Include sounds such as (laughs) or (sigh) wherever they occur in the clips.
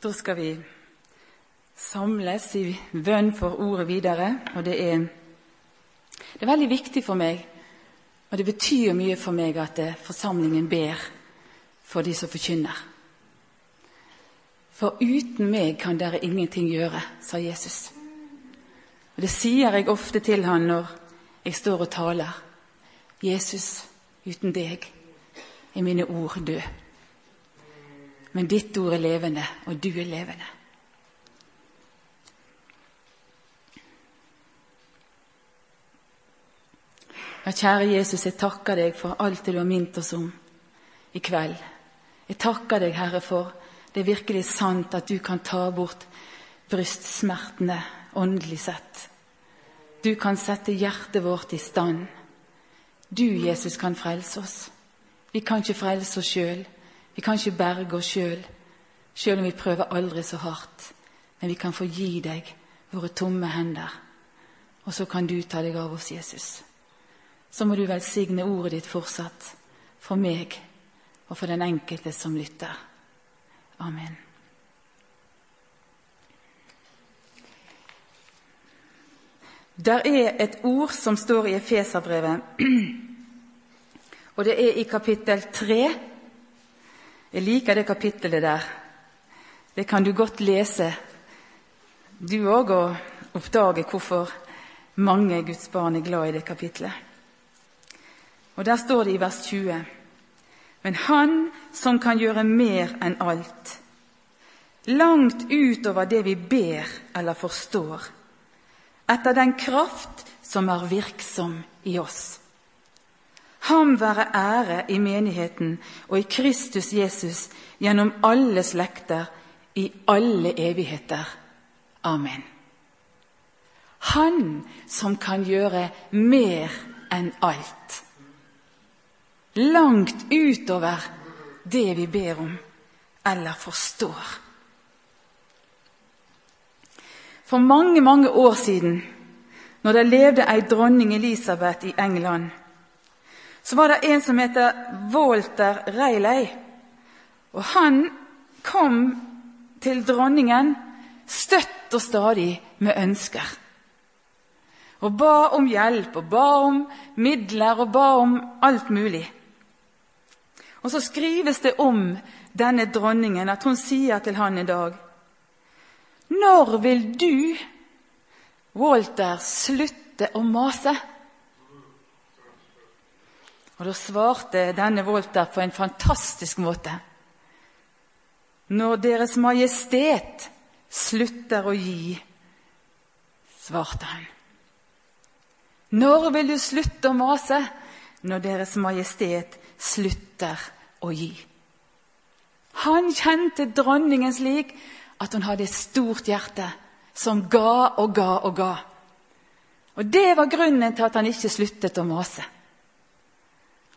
Da skal vi samles i bønn for ordet videre. Og det er, det er veldig viktig for meg, og det betyr mye for meg at eh, forsamlingen ber for de som forkynner. For uten meg kan dere ingenting gjøre, sa Jesus. Og Det sier jeg ofte til han når jeg står og taler. Jesus, uten deg er mine ord døde. Men ditt ord er levende, og du er levende. Ja, kjære Jesus, jeg takker deg for alt det du har minnet oss om i kveld. Jeg takker deg, Herre, for det er virkelig sant at du kan ta bort brystsmertene åndelig sett. Du kan sette hjertet vårt i stand. Du, Jesus, kan frelse oss. Vi kan ikke frelse oss sjøl. Vi kan ikke berge oss sjøl, sjøl om vi prøver aldri så hardt. Men vi kan få gi deg våre tomme hender, og så kan du ta deg av oss, Jesus. Så må du velsigne ordet ditt fortsatt, for meg og for den enkelte som lytter. Amen. Der er et ord som står i Efeserbrevet, (clears throat) og det er i kapittel 3 jeg liker det kapittelet der. Det kan du godt lese, du òg, og oppdage hvorfor mange Guds barn er glad i det kapittelet. Og Der står det i vers 20.: Men Han som kan gjøre mer enn alt, langt utover det vi ber eller forstår, etter den kraft som er virksom i oss. Ham være ære i menigheten og i Kristus Jesus gjennom alle slekter, i alle evigheter. Amen. Han som kan gjøre mer enn alt. Langt utover det vi ber om eller forstår. For mange, mange år siden, når det levde ei dronning Elisabeth i England, så var det en som heter Walter Reilei. Og han kom til dronningen støtt og stadig med ønsker. Og ba om hjelp, og ba om midler, og ba om alt mulig. Og så skrives det om denne dronningen at hun sier til han i dag Når vil du, Walter, slutte å mase? Og Da svarte denne Volter på en fantastisk måte. Når Deres Majestet slutter å gi, svarte han. Når vil du slutte å mase? Når Deres Majestet slutter å gi. Han kjente dronningen slik at hun hadde et stort hjerte som ga og ga og ga. Og Det var grunnen til at han ikke sluttet å mase.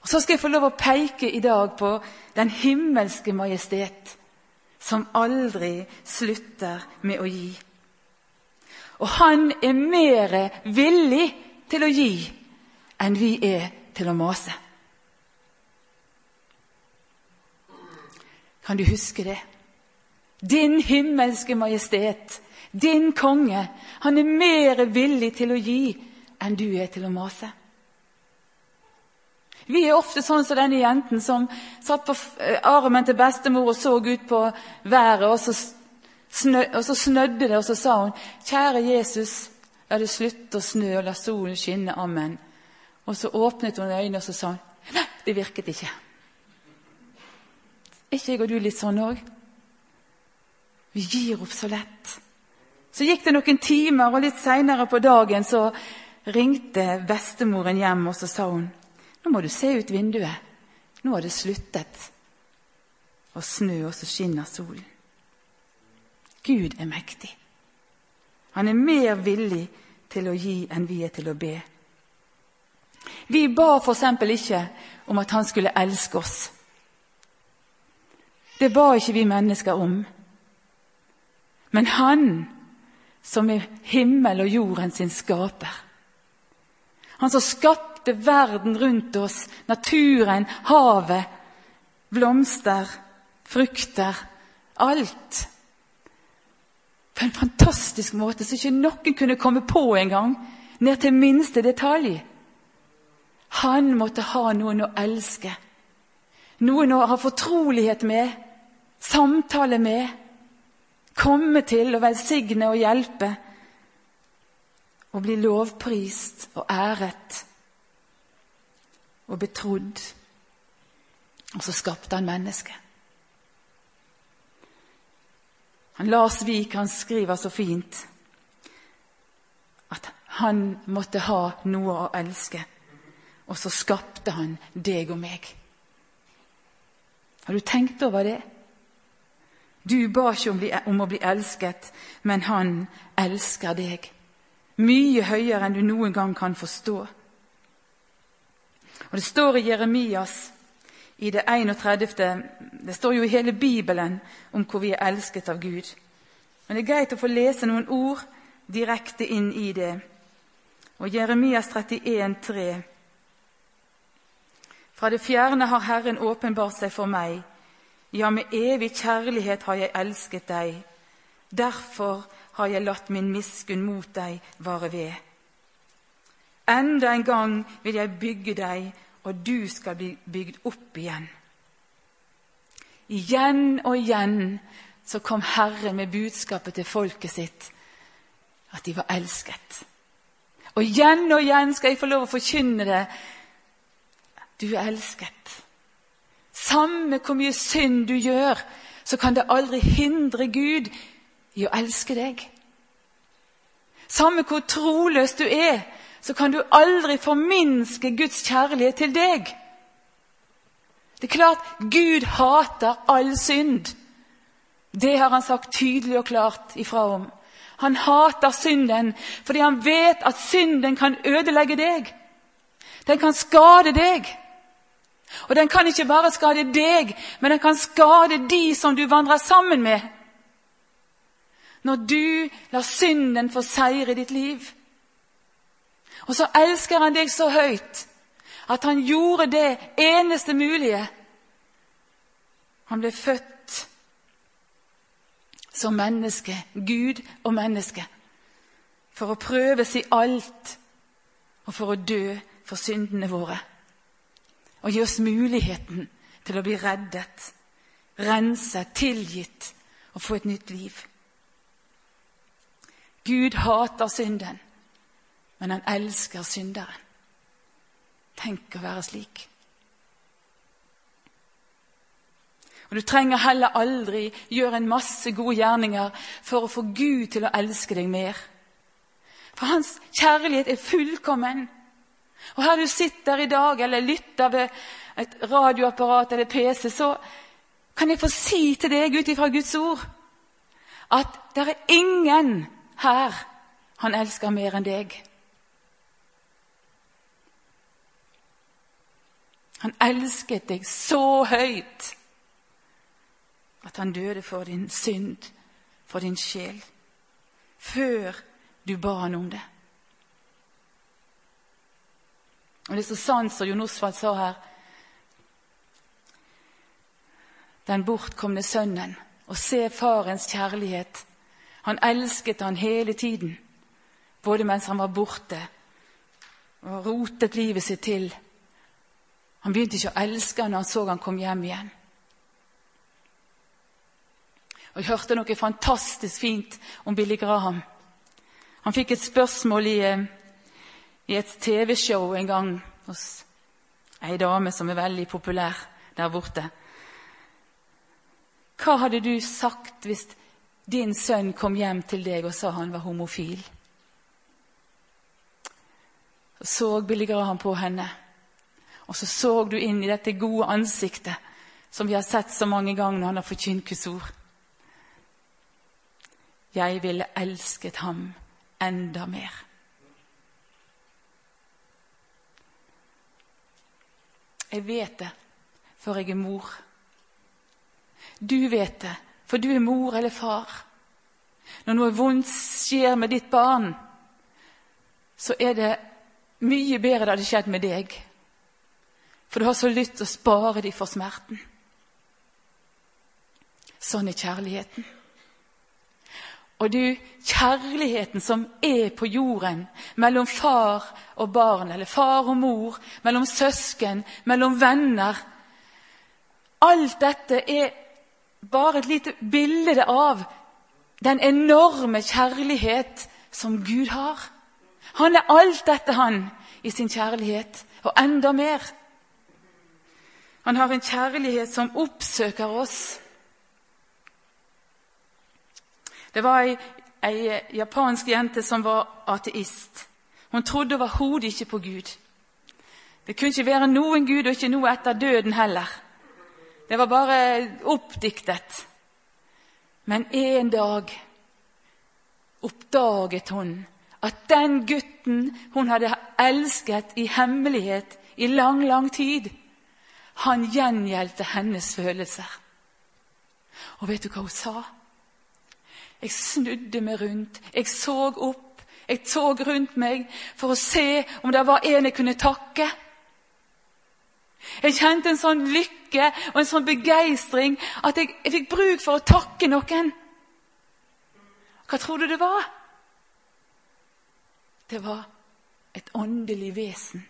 Og Så skal jeg få lov å peke i dag på den himmelske majestet, som aldri slutter med å gi. Og han er mer villig til å gi enn vi er til å mase. Kan du huske det? Din himmelske majestet, din konge, han er mer villig til å gi enn du er til å mase. Vi er ofte sånn som denne jenten som satt på eh, armen til bestemor og så ut på været, og så, snø, og så snødde det, og så sa hun, 'Kjære Jesus, la det slutte å snø, og la solen skinne. Amen.' Og så åpnet hun øynene og så sa hun, 'Nei, det virket ikke.' Ikke jeg og du litt sånn òg? Vi gir opp så lett. Så gikk det noen timer, og litt seinere på dagen så ringte bestemoren hjem, og så sa hun nå må du se ut vinduet. Nå har det sluttet å snø, og så skinner solen. Gud er mektig. Han er mer villig til å gi enn vi er til å be. Vi ba f.eks. ikke om at han skulle elske oss. Det ba ikke vi mennesker om. Men han som er himmel og jorden sin skaper, han som skapte skapte verden rundt oss, naturen, havet, blomster, frukter Alt. på en fantastisk måte som ikke noen kunne komme på engang, ned til minste detalj. Han måtte ha noen å elske, noen å ha fortrolighet med, samtale med, komme til å velsigne og hjelpe, og bli lovprist og æret og betrodd. Og så skapte han mennesket. Han Lars Vik han skriver så fint at han måtte ha noe å elske. Og så skapte han deg og meg. Har du tenkt over det? Du ba ikke om, om å bli elsket, men han elsker deg. Mye høyere enn du noen gang kan forstå. Og Det står i Jeremias i det 31. Det står jo i hele Bibelen om hvor vi er elsket av Gud. Men det er greit å få lese noen ord direkte inn i det. Og Jeremias 31, 31,3. Fra det fjerne har Herren åpenbart seg for meg. Ja, med evig kjærlighet har jeg elsket deg. Derfor har jeg latt min miskunn mot deg vare ved. Enda en gang vil jeg bygge deg og du skal bli bygd opp igjen. Igjen og igjen så kom Herren med budskapet til folket sitt at de var elsket. Og igjen og igjen skal jeg få lov å forkynne det. Du er elsket. Samme hvor mye synd du gjør, så kan det aldri hindre Gud i å elske deg. Samme hvor troløs du er, så kan du aldri forminske Guds kjærlighet til deg. Det er klart Gud hater all synd. Det har han sagt tydelig og klart ifra om. Han hater synden fordi han vet at synden kan ødelegge deg. Den kan skade deg. Og den kan ikke bare skade deg, men den kan skade de som du vandrer sammen med. Når du lar synden få seire ditt liv. Og så elsker han deg så høyt at han gjorde det eneste mulige. Han ble født som menneske, Gud og menneske, for å prøves i alt og for å dø for syndene våre. Og gi oss muligheten til å bli reddet, renset, tilgitt og få et nytt liv. Gud hater synden men han elsker synderen. Tenk å være slik. Og Du trenger heller aldri gjøre en masse gode gjerninger for å få Gud til å elske deg mer. For hans kjærlighet er fullkommen. Og her du sitter i dag eller lytter ved et radioapparat eller PC, så kan jeg få si til deg ut ifra Guds ord at det er ingen her han elsker mer enn deg. Han elsket deg så høyt at han døde for din synd, for din sjel, før du ba han om det. Og Det er så sant som Jon Osvald sa her. Den bortkomne sønnen. Og se farens kjærlighet. Han elsket han hele tiden, både mens han var borte og rotet livet sitt til han begynte ikke å elske henne når han så han kom hjem igjen. Og Jeg hørte noe fantastisk fint om Billy Graham. Han fikk et spørsmål i, eh, i et TV-show en gang hos ei dame som er veldig populær der borte. Hva hadde du sagt hvis din sønn kom hjem til deg og sa han var homofil? Så Billy Graham på henne. Og så så du inn i dette gode ansiktet som vi har sett så mange ganger når han har forkynt Guds ord. Jeg ville elsket ham enda mer. Jeg vet det, for jeg er mor. Du vet det, for du er mor eller far. Når noe vondt skjer med ditt barn, så er det mye bedre det hadde skjedd med deg for du har så lyst til å spare dem for smerten. Sånn er kjærligheten. Og du, kjærligheten som er på jorden mellom far og barn, eller far og mor, mellom søsken, mellom venner Alt dette er bare et lite bilde av den enorme kjærlighet som Gud har. Han er alt dette, han, i sin kjærlighet, og enda mer. Han har en kjærlighet som oppsøker oss det var ei, ei japansk jente som var ateist. Hun trodde overhodet ikke på Gud. Det kunne ikke være noen Gud, og ikke noe etter døden heller. Det var bare oppdiktet. Men en dag oppdaget hun at den gutten hun hadde elsket i hemmelighet i lang, lang tid, han gjengjeldte hennes følelser. Og vet du hva hun sa? Jeg snudde meg rundt, jeg så opp, jeg så rundt meg for å se om det var en jeg kunne takke. Jeg kjente en sånn lykke og en sånn begeistring at jeg, jeg fikk bruk for å takke noen. Hva tror du det var? Det var et åndelig vesen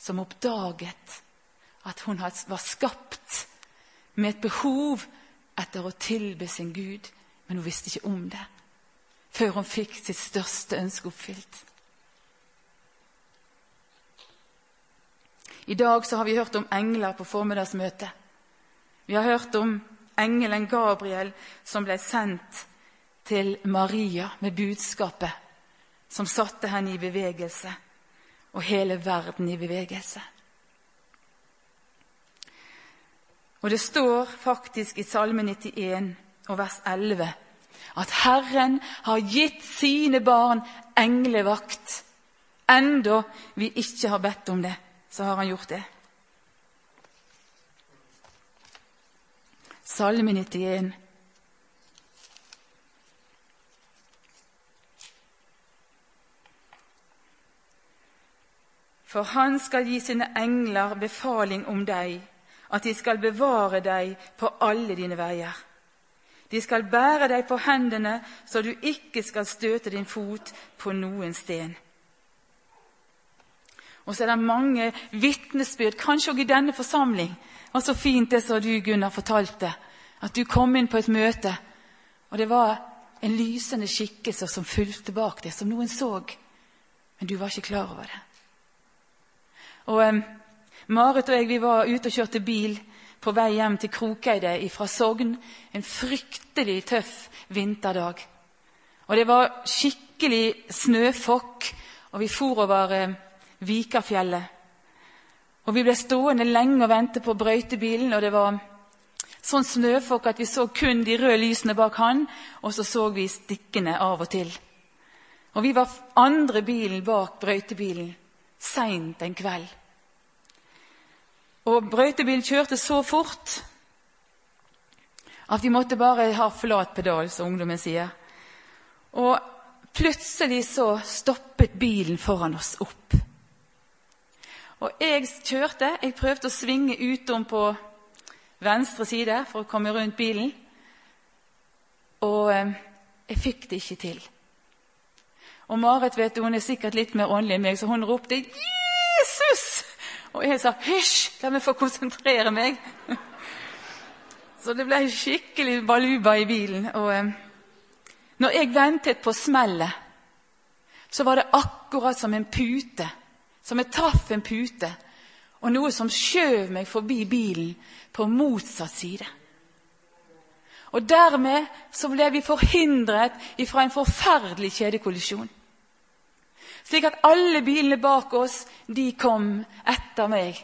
som oppdaget at hun var skapt med et behov etter å tilbe sin Gud men hun visste ikke om det før hun fikk sitt største ønske oppfylt. I dag har vi hørt om engler på formiddagsmøtet. Vi har hørt om engelen Gabriel som ble sendt til Maria med budskapet som satte henne i bevegelse, og hele verden i bevegelse. Og det står faktisk i Salme 91 og vers 11 at Herren har gitt sine barn englevakt. Enda vi ikke har bedt om det, så har han gjort det. Salme 91. For han skal gi sine engler befaling om deg, at de skal bevare deg på alle dine veier. De skal bære deg på hendene, så du ikke skal støte din fot på noen sten. Og så er det mange vitnesbyrd, kanskje også i denne forsamling. Og så fint det som du, Gunnar, fortalte. At du kom inn på et møte, og det var en lysende skikkelse som fulgte bak deg, som noen så. Men du var ikke klar over det. Og um, Marit og jeg vi var ute og kjørte bil på vei hjem til Krokeide fra Sogn en fryktelig tøff vinterdag. Og det var skikkelig snøfokk, og vi for over eh, Vikafjellet. Og Vi ble stående lenge og vente på brøytebilen, og det var sånn snøfokk at vi så kun de røde lysene bak han, og så så vi stikkene av og til. Og Vi var andre bilen bak brøytebilen seint en kveld. Og brøytebilen kjørte så fort at de måtte bare ha flat pedal, som ungdommen sier. Og plutselig så stoppet bilen foran oss opp. Og jeg kjørte. Jeg prøvde å svinge utom på venstre side for å komme rundt bilen. Og eh, jeg fikk det ikke til. Og Marit vet du, hun er sikkert litt mer åndelig enn meg, så hun ropte 'Jesus!' Og jeg sa 'hysj, la meg få konsentrere meg'. (laughs) Så det ble skikkelig baluba i bilen. Og eh, når jeg ventet på smellet, så var det akkurat som en pute. Som jeg traff en pute. Og noe som skjøv meg forbi bilen på motsatt side. Og dermed så ble vi forhindret fra en forferdelig kjedekollisjon. Slik at alle bilene bak oss de kom etter meg.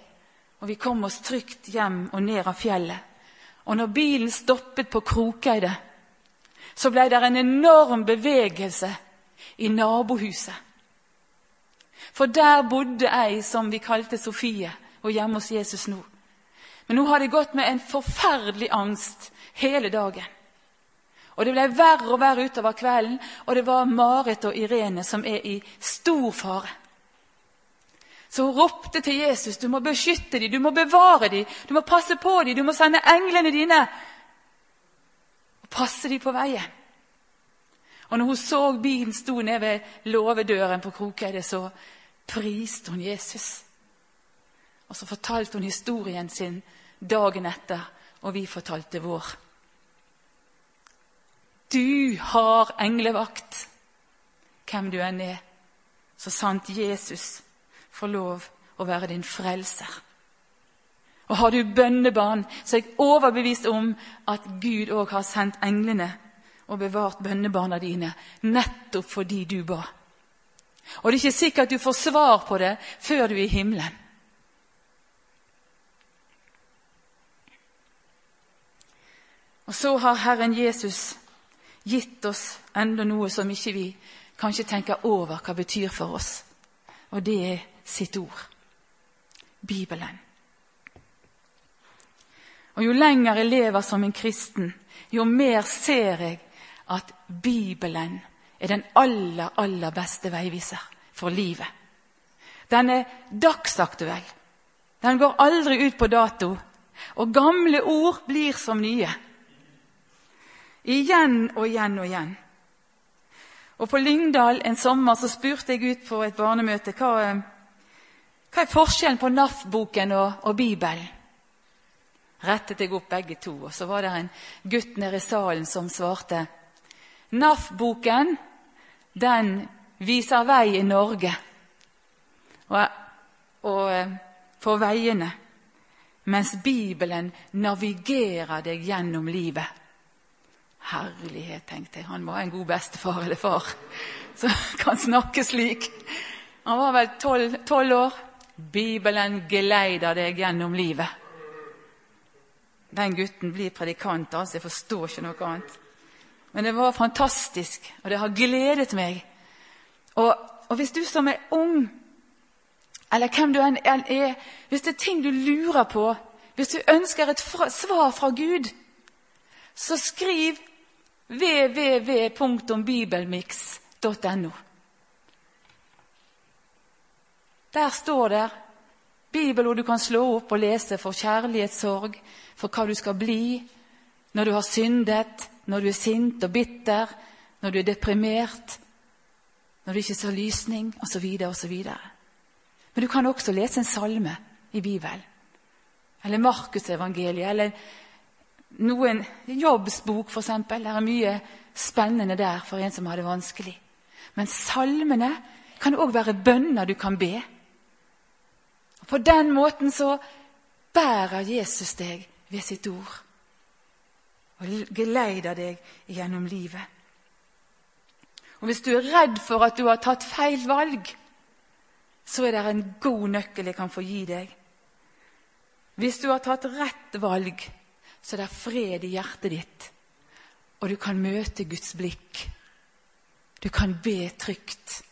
Og vi kom oss trygt hjem og ned av fjellet. Og når bilen stoppet på Krokeide, så ble det en enorm bevegelse i nabohuset. For der bodde ei som vi kalte Sofie, og hjemme hos Jesus nå. Men hun hadde gått med en forferdelig angst hele dagen. Og Det ble verre og verre utover kvelden, og det var Marit og Irene som er i stor fare. Så hun ropte til Jesus du må beskytte dem, du må bevare dem, du må passe på dem, du må sende englene dine og passe dem på veien. Og når hun så bilen sto nede ved låvedøren på Krokeide, så priste hun Jesus. Og så fortalte hun historien sin dagen etter, og vi fortalte vår. Du har englevakt, hvem du enn er, så sant Jesus får lov å være din frelser. Og har du bønnebarn, så er jeg overbevist om at Gud òg har sendt englene og bevart bønnebarna dine nettopp fordi du ba. Og det er ikke sikkert du får svar på det før du er i himmelen. Og så har Herren Jesus gitt oss enda noe som ikke vi kanskje tenker over hva betyr for oss. Og det er sitt ord. Bibelen. Og Jo lenger jeg lever som en kristen, jo mer ser jeg at Bibelen er den aller, aller beste veiviser for livet. Den er dagsaktuell. Den går aldri ut på dato. Og gamle ord blir som nye. Igjen og igjen og igjen. Og På Lyngdal en sommer så spurte jeg ut på et barnemøte hva, hva er forskjellen på NAF-boken og, og Bibelen. Rettet jeg opp begge to, og så var det en gutt nede i salen som svarte. NAF-boken den viser vei i Norge og, og eh, for veiene, mens Bibelen navigerer deg gjennom livet. Herlighet, tenkte jeg. Han var en god bestefar eller far (laughs) som kan snakke slik. Han var vel tolv år. Bibelen geleider deg gjennom livet. Den gutten blir predikant, altså. Jeg forstår ikke noe annet. Men det var fantastisk, og det har gledet meg. Og, og hvis du som er ung, eller hvem du enn er, hvis det er ting du lurer på, hvis du ønsker et svar fra Gud, så skriv www.bibelmix.no. Der står det bibelord du kan slå opp og lese for kjærlighetssorg, for hva du skal bli når du har syndet, når du er sint og bitter, når du er deprimert, når du ikke ser lysning, osv. osv. Men du kan også lese en salme i Bibelen. Eller Markusevangeliet, eller noen jobbsbok, f.eks. Det er mye spennende der for en som har det vanskelig. Men salmene kan òg være bønner du kan be. På den måten så bærer Jesus deg ved sitt ord og geleider deg gjennom livet. Og Hvis du er redd for at du har tatt feil valg, så er det en god nøkkel jeg kan få gi deg. Hvis du har tatt rett valg, så det er fred i hjertet ditt, og du kan møte Guds blikk. Du kan be trygt.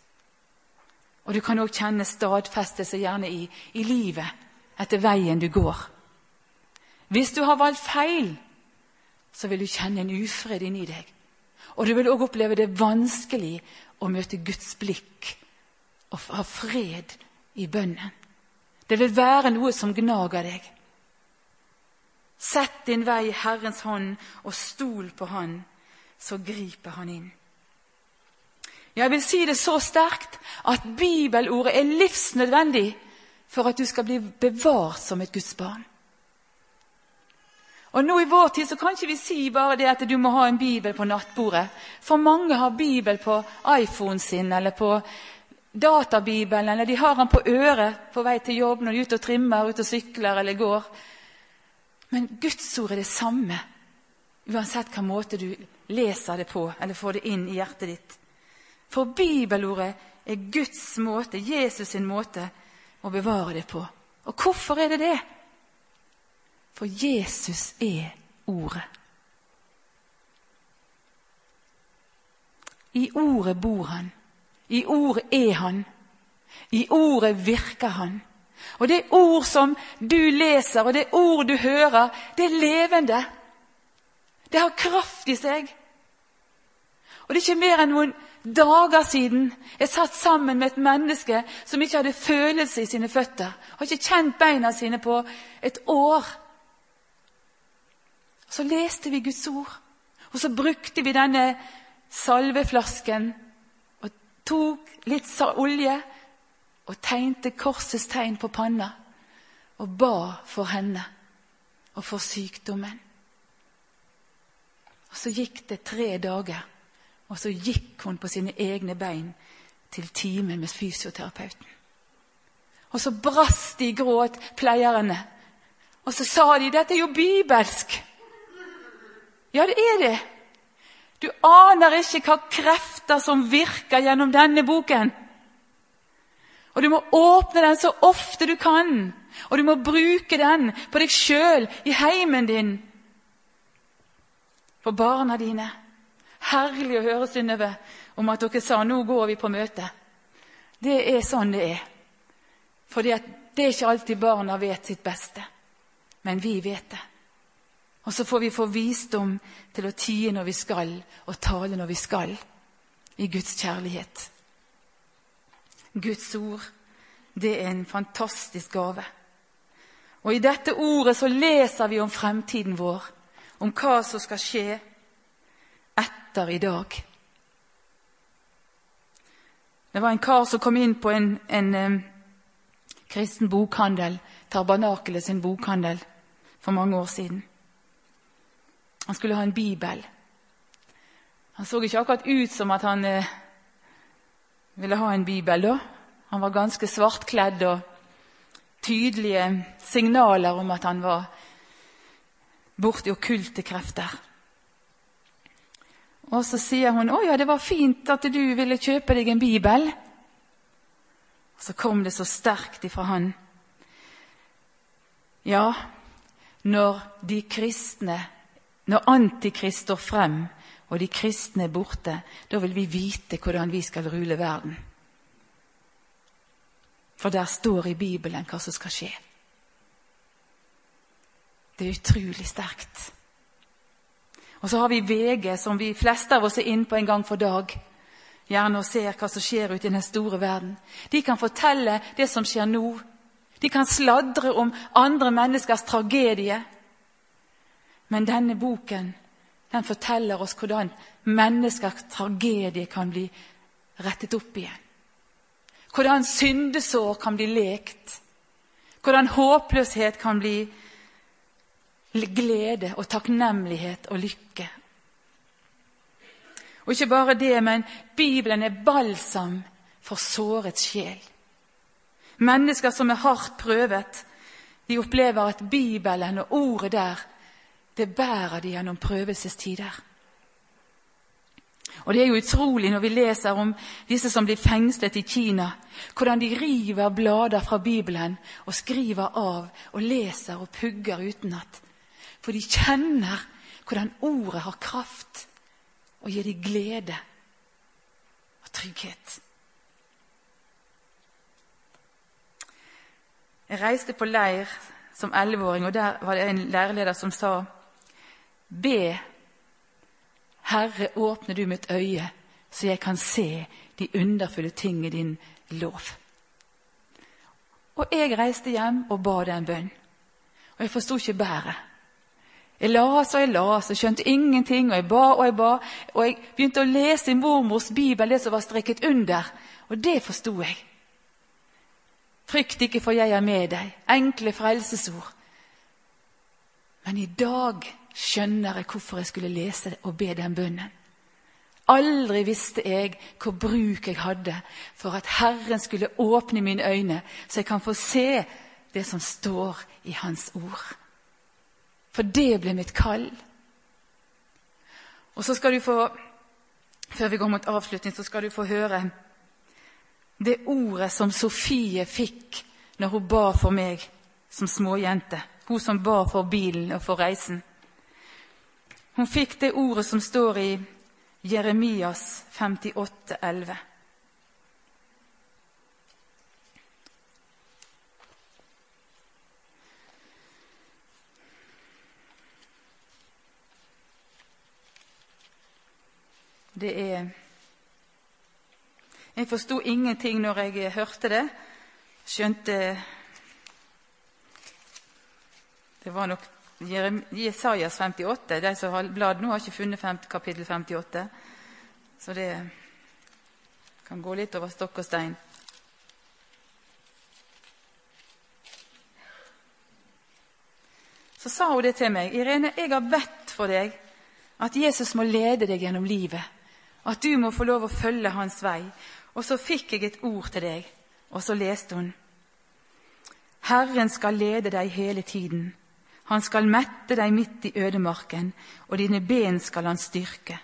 Og du kan òg kjenne stadfestelse gjerne i, i livet etter veien du går. Hvis du har valgt feil, så vil du kjenne en ufred inni deg. Og du vil òg oppleve det vanskelig å møte Guds blikk og ha fred i bønnen. Det vil være noe som gnager deg. Sett din vei i Herrens hånd og stol på Han, så griper Han inn. Jeg vil si det så sterkt at bibelordet er livsnødvendig for at du skal bli bevart som et Guds barn. Og nå I vår tid så kan ikke vi si bare det at du må ha en bibel på nattbordet. For mange har bibel på iPhonen sin eller på databibelen, eller de har den på øret på vei til jobb når de er ute og trimmer, ute og sykler eller går. Men Guds ord er det samme uansett hva måte du leser det på eller får det inn i hjertet ditt. For bibelordet er Guds måte, Jesus sin måte, å bevare det på. Og hvorfor er det det? For Jesus er Ordet. I Ordet bor Han. I Ordet er Han. I Ordet virker Han. Og det ord som du leser, og det ord du hører, det er levende. Det har kraft i seg. Og det er ikke mer enn noen dager siden jeg satt sammen med et menneske som ikke hadde følelse i sine føtter. Har ikke kjent beina sine på et år. Så leste vi Guds ord, og så brukte vi denne salveflasken og tok litt olje og tegnte korsets tegn på panna og ba for henne og for sykdommen. Og Så gikk det tre dager, og så gikk hun på sine egne bein til time med fysioterapeuten. Og så brast de i gråt, pleierne. Og så sa de 'Dette er jo bibelsk'. Ja, det er det. Du aner ikke hva krefter som virker gjennom denne boken. Og du må åpne den så ofte du kan. Og du må bruke den på deg sjøl, i heimen din, for barna dine. Herlig å høre, Synnøve, om at dere sa 'nå går vi på møte'. Det er sånn det er. For det er ikke alltid barna vet sitt beste. Men vi vet det. Og så får vi få visdom til å tie når vi skal, og tale når vi skal, i Guds kjærlighet. Guds ord, det er en fantastisk gave. Og i dette ordet så leser vi om fremtiden vår, om hva som skal skje etter i dag. Det var en kar som kom inn på en, en um, kristen bokhandel, Tabernakelet sin bokhandel, for mange år siden. Han skulle ha en bibel. Han så ikke akkurat ut som at han eh, ville ha en bibel. da. Han var ganske svartkledd og tydelige signaler om at han var borti okkulte krefter. Og så sier hun 'Å ja, det var fint at du ville kjøpe deg en bibel'. Så kom det så sterkt ifra han. Ja, når de kristne, når Antikrist står frem, og de kristne er borte, da vil vi vite hvordan vi skal rule verden. For der står i Bibelen hva som skal skje. Det er utrolig sterkt. Og så har vi VG, som vi fleste av oss er inne på en gang for dag. Gjerne og ser hva som skjer ute i den store verden. De kan fortelle det som skjer nå. De kan sladre om andre menneskers tragedie. Men denne boken den forteller oss hvordan menneskers tragedie kan bli rettet opp igjen. Hvordan syndesår kan bli lekt. Hvordan håpløshet kan bli glede og takknemlighet og lykke. Og ikke bare det, men Bibelen er balsam for såret sjel. Mennesker som er hardt prøvet, de opplever at Bibelen og ordet der, det bærer de gjennom prøvelsestider. Og Det er jo utrolig når vi leser om disse som blir fengslet i Kina, hvordan de river blader fra Bibelen og skriver av og leser og pugger utenat. For de kjenner hvordan ordet har kraft og gir dem glede og trygghet. Jeg reiste på leir som elleveåring, og der var det en lærerleder som sa Be, Herre, åpne du mitt øye, så jeg kan se de underfulle ting i din lov. Og jeg reiste hjem og ba den bønn. Og jeg forsto ikke bæret. Jeg las og jeg las og skjønte ingenting, og jeg ba og jeg ba. Og jeg begynte å lese i mormors bibel det som var strikket under, og det forsto jeg. Frykt ikke, for jeg er med deg. Enkle frelsesord. Men i dag skjønner jeg hvorfor jeg skulle lese og be den bønnen. Aldri visste jeg hvor bruk jeg hadde for at Herren skulle åpne mine øyne, så jeg kan få se det som står i Hans ord. For det ble mitt kall. Og så skal du få, før vi går mot avslutning, så skal du få høre det ordet som Sofie fikk når hun ba for meg som småjente. Hun som ba for bilen og for reisen. Hun fikk det ordet som står i Jeremias 58, 11. Det er Jeg forsto ingenting når jeg hørte det. Skjønte Det var nok Jesajas 58. De som har bladd nå, har ikke funnet kapittel 58. så det kan gå litt over stokk og stein. Så sa hun det til meg. 'Irene, jeg har bedt for deg at Jesus må lede deg gjennom livet.' 'At du må få lov å følge hans vei.' Og så fikk jeg et ord til deg, og så leste hun. 'Herren skal lede deg hele tiden.' Han skal mette deg midt i ødemarken, og dine ben skal han styrke.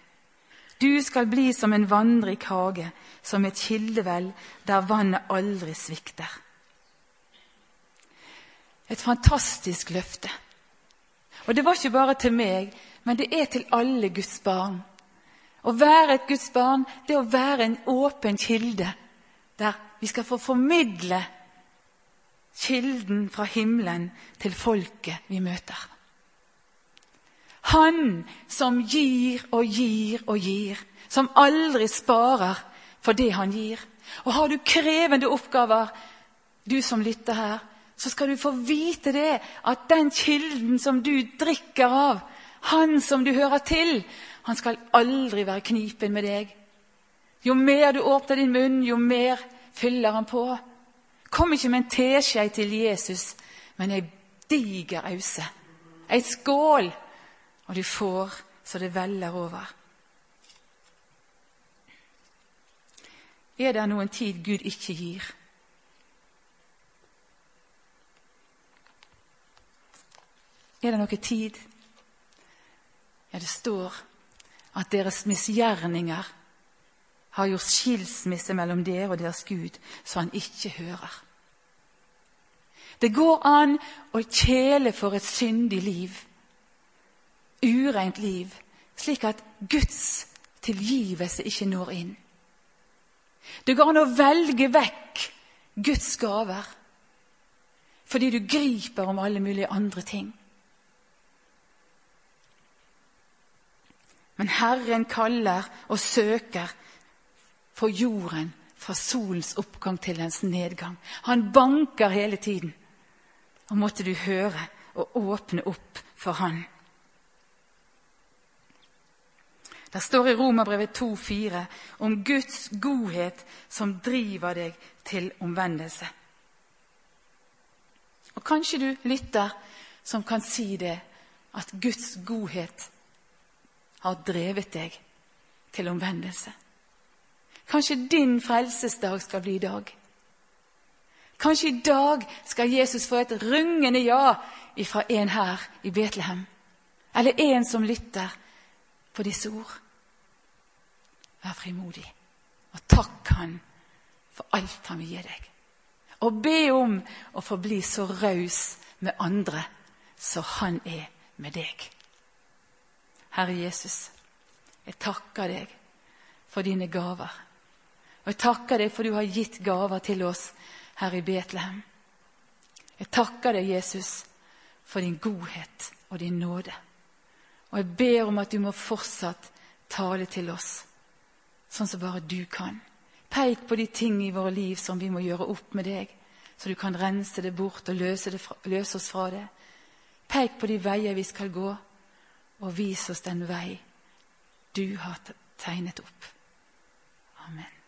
Du skal bli som en vannrik hage, som et kildevel der vannet aldri svikter. Et fantastisk løfte. Og det var ikke bare til meg, men det er til alle Guds barn. Å være et Guds barn, det er å være en åpen kilde der vi skal få formidle kilden fra himmelen til folket vi møter. Han som gir og gir og gir, som aldri sparer for det han gir. Og har du krevende oppgaver, du som lytter her, så skal du få vite det, at den kilden som du drikker av, han som du hører til, han skal aldri være knipen med deg. Jo mer du åpner din munn, jo mer fyller han på. Kom ikke med en teskje til Jesus, men ei diger ause. Ei skål, og du får så det veller over. Er det noen tid Gud ikke gir? Er det noe tid? Ja, det står at deres misgjerninger har gjort skilsmisse mellom dere og deres Gud, så han ikke hører. Det går an å kjele for et syndig liv, ureint liv, slik at Guds tilgivelse ikke når inn. Det går an å velge vekk Guds gaver fordi du griper om alle mulige andre ting. Men Herren kaller og søker for jorden fra solens oppgang til dens nedgang. Han banker hele tiden. Og måtte du høre og åpne opp for Han. Det står i Romerbrevet 2,4 om Guds godhet som driver deg til omvendelse. Og Kanskje du lytter som kan si det, at Guds godhet har drevet deg til omvendelse. Kanskje din frelsesdag skal bli i dag. Kanskje i dag skal Jesus få et rungende ja ifra en her i Betlehem. Eller en som lytter på disse ord. Vær frimodig og takk Han for alt Han vil gi deg. Og be om å få bli så raus med andre som Han er med deg. Herre Jesus, jeg takker deg for dine gaver. Og jeg takker deg for du har gitt gaver til oss her i Betlehem. Jeg takker deg, Jesus, for din godhet og din nåde. Og jeg ber om at du må fortsatt tale til oss, sånn som bare du kan. Peik på de ting i våre liv som vi må gjøre opp med deg, så du kan rense det bort og løse, fra, løse oss fra det. Peik på de veier vi skal gå, og vis oss den vei du har tegnet opp. Amen.